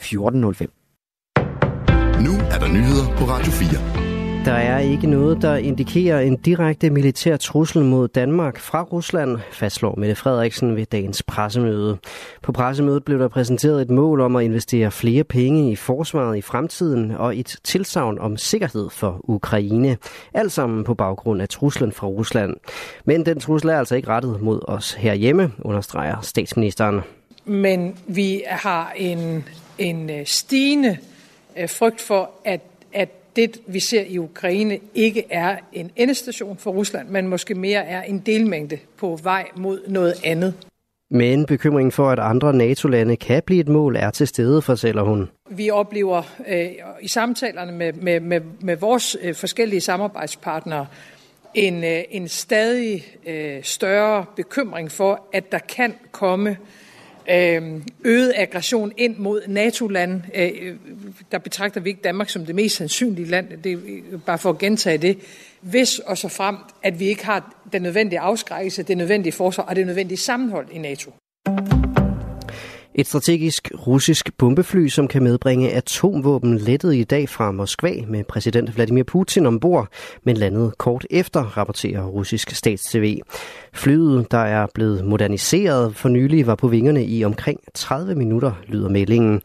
1405. Nu er der nyheder på Radio 4. Der er ikke noget, der indikerer en direkte militær trussel mod Danmark fra Rusland, fastslår Mette Frederiksen ved dagens pressemøde. På pressemødet blev der præsenteret et mål om at investere flere penge i forsvaret i fremtiden og et tilsavn om sikkerhed for Ukraine. Alt sammen på baggrund af truslen fra Rusland. Men den trussel er altså ikke rettet mod os herhjemme, understreger statsministeren. Men vi har en, en øh, stigende øh, frygt for, at, at det, vi ser i Ukraine, ikke er en endestation for Rusland, men måske mere er en delmængde på vej mod noget andet. Men bekymringen for, at andre NATO-lande kan blive et mål, er til stede, fortæller hun. Vi oplever øh, i samtalerne med, med, med, med vores øh, forskellige samarbejdspartnere en, øh, en stadig øh, større bekymring for, at der kan komme øh, Øhm, øget aggression ind mod NATO-lande. Øh, der betragter vi ikke Danmark som det mest sandsynlige land. Det er øh, bare for at gentage det. Hvis og så frem, at vi ikke har den nødvendige afskrækkelse, det nødvendige forsvar og det nødvendige sammenhold i NATO. Et strategisk russisk bombefly, som kan medbringe atomvåben, lettede i dag fra Moskva med præsident Vladimir Putin ombord, men landede kort efter, rapporterer russisk statstv. Flyet, der er blevet moderniseret for nylig, var på vingerne i omkring 30 minutter, lyder meldingen.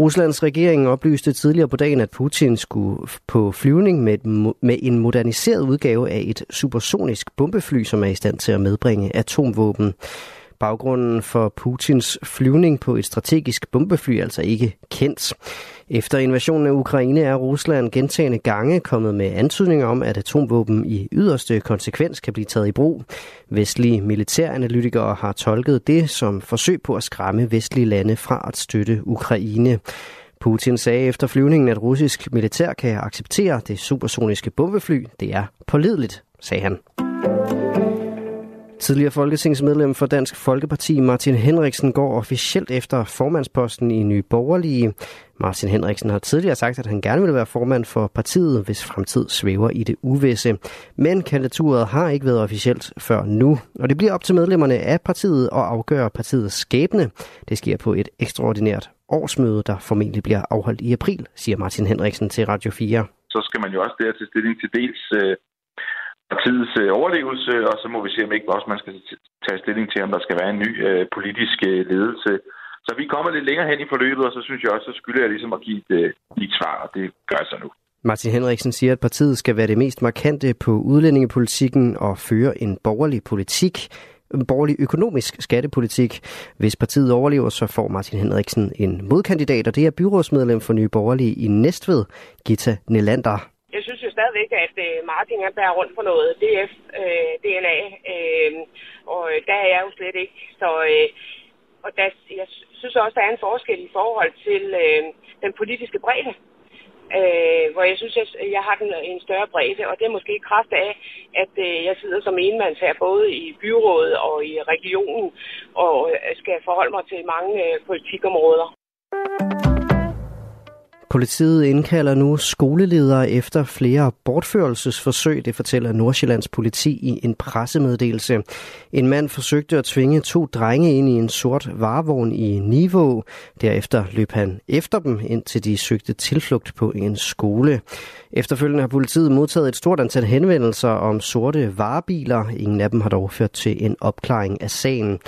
Ruslands regering oplyste tidligere på dagen, at Putin skulle på flyvning med, med en moderniseret udgave af et supersonisk bombefly, som er i stand til at medbringe atomvåben. Baggrunden for Putins flyvning på et strategisk bombefly er altså ikke kendt. Efter invasionen af Ukraine er Rusland gentagende gange kommet med antydninger om, at atomvåben i yderste konsekvens kan blive taget i brug. Vestlige militæranalytikere har tolket det som forsøg på at skræmme vestlige lande fra at støtte Ukraine. Putin sagde efter flyvningen, at russisk militær kan acceptere det supersoniske bombefly. Det er pålideligt, sagde han. Tidligere folketingsmedlem for Dansk Folkeparti Martin Henriksen går officielt efter formandsposten i Nye Borgerlige. Martin Henriksen har tidligere sagt, at han gerne vil være formand for partiet, hvis fremtid svæver i det uvisse. Men kandidaturet har ikke været officielt før nu, og det bliver op til medlemmerne af partiet at afgøre partiets skæbne. Det sker på et ekstraordinært årsmøde, der formentlig bliver afholdt i april, siger Martin Henriksen til Radio 4. Så skal man jo også der til stilling til dels øh, partiets øh, overlevelse, og så må vi se, om ikke også man skal tage stilling til, om der skal være en ny øh, politisk øh, ledelse. Så vi kommer lidt længere hen i forløbet, og så synes jeg også, så skylder jeg ligesom at give et, øh, et svar, og det gør jeg så nu. Martin Henriksen siger, at partiet skal være det mest markante på udlændingepolitikken og føre en borgerlig politik, en borgerlig økonomisk skattepolitik. Hvis partiet overlever, så får Martin Henriksen en modkandidat, og det er byrådsmedlem for Nye Borgerlige i Næstved, Gita Nelander stadigvæk, at øh, Martin han bærer rundt på noget DF-DNA, øh, øh, og øh, der er jeg jo slet ikke. Så, øh, og der, jeg synes også, der er en forskel i forhold til øh, den politiske bredde. Øh, hvor jeg synes, jeg, jeg har den, en større bredde, og det er måske i kraft af, at øh, jeg sidder som enmands her, både i byrådet og i regionen, og øh, skal forholde mig til mange øh, politikområder. Politiet indkalder nu skoleledere efter flere bortførelsesforsøg, det fortæller Nordsjællands politi i en pressemeddelelse. En mand forsøgte at tvinge to drenge ind i en sort varevogn i Nivå. Derefter løb han efter dem, indtil de søgte tilflugt på en skole. Efterfølgende har politiet modtaget et stort antal henvendelser om sorte varebiler. Ingen af dem har dog ført til en opklaring af sagen.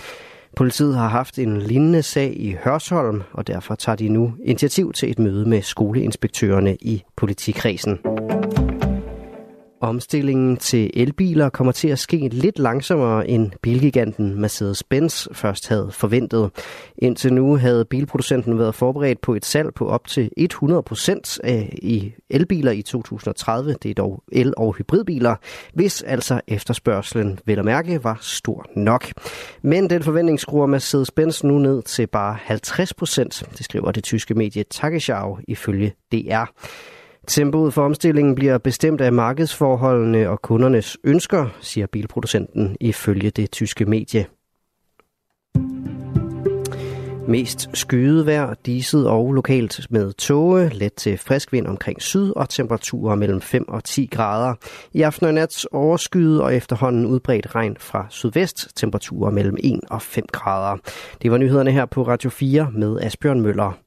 Politiet har haft en lignende sag i Hørsholm, og derfor tager de nu initiativ til et møde med skoleinspektørerne i politikredsen. Omstillingen til elbiler kommer til at ske lidt langsommere end bilgiganten Mercedes-Benz først havde forventet. Indtil nu havde bilproducenten været forberedt på et salg på op til 100 procent i elbiler i 2030. Det er dog el- og hybridbiler, hvis altså efterspørgselen vel at mærke var stor nok. Men den forventning skruer Mercedes-Benz nu ned til bare 50%, det skriver det tyske medie Tagesschau ifølge DR. Tempoet for omstillingen bliver bestemt af markedsforholdene og kundernes ønsker, siger bilproducenten ifølge det tyske medie. Mest skyet diset og lokalt med tåge, let til frisk vind omkring syd og temperaturer mellem 5 og 10 grader. I aften og nat overskyet og efterhånden udbredt regn fra sydvest, temperaturer mellem 1 og 5 grader. Det var nyhederne her på Radio 4 med Asbjørn Møller.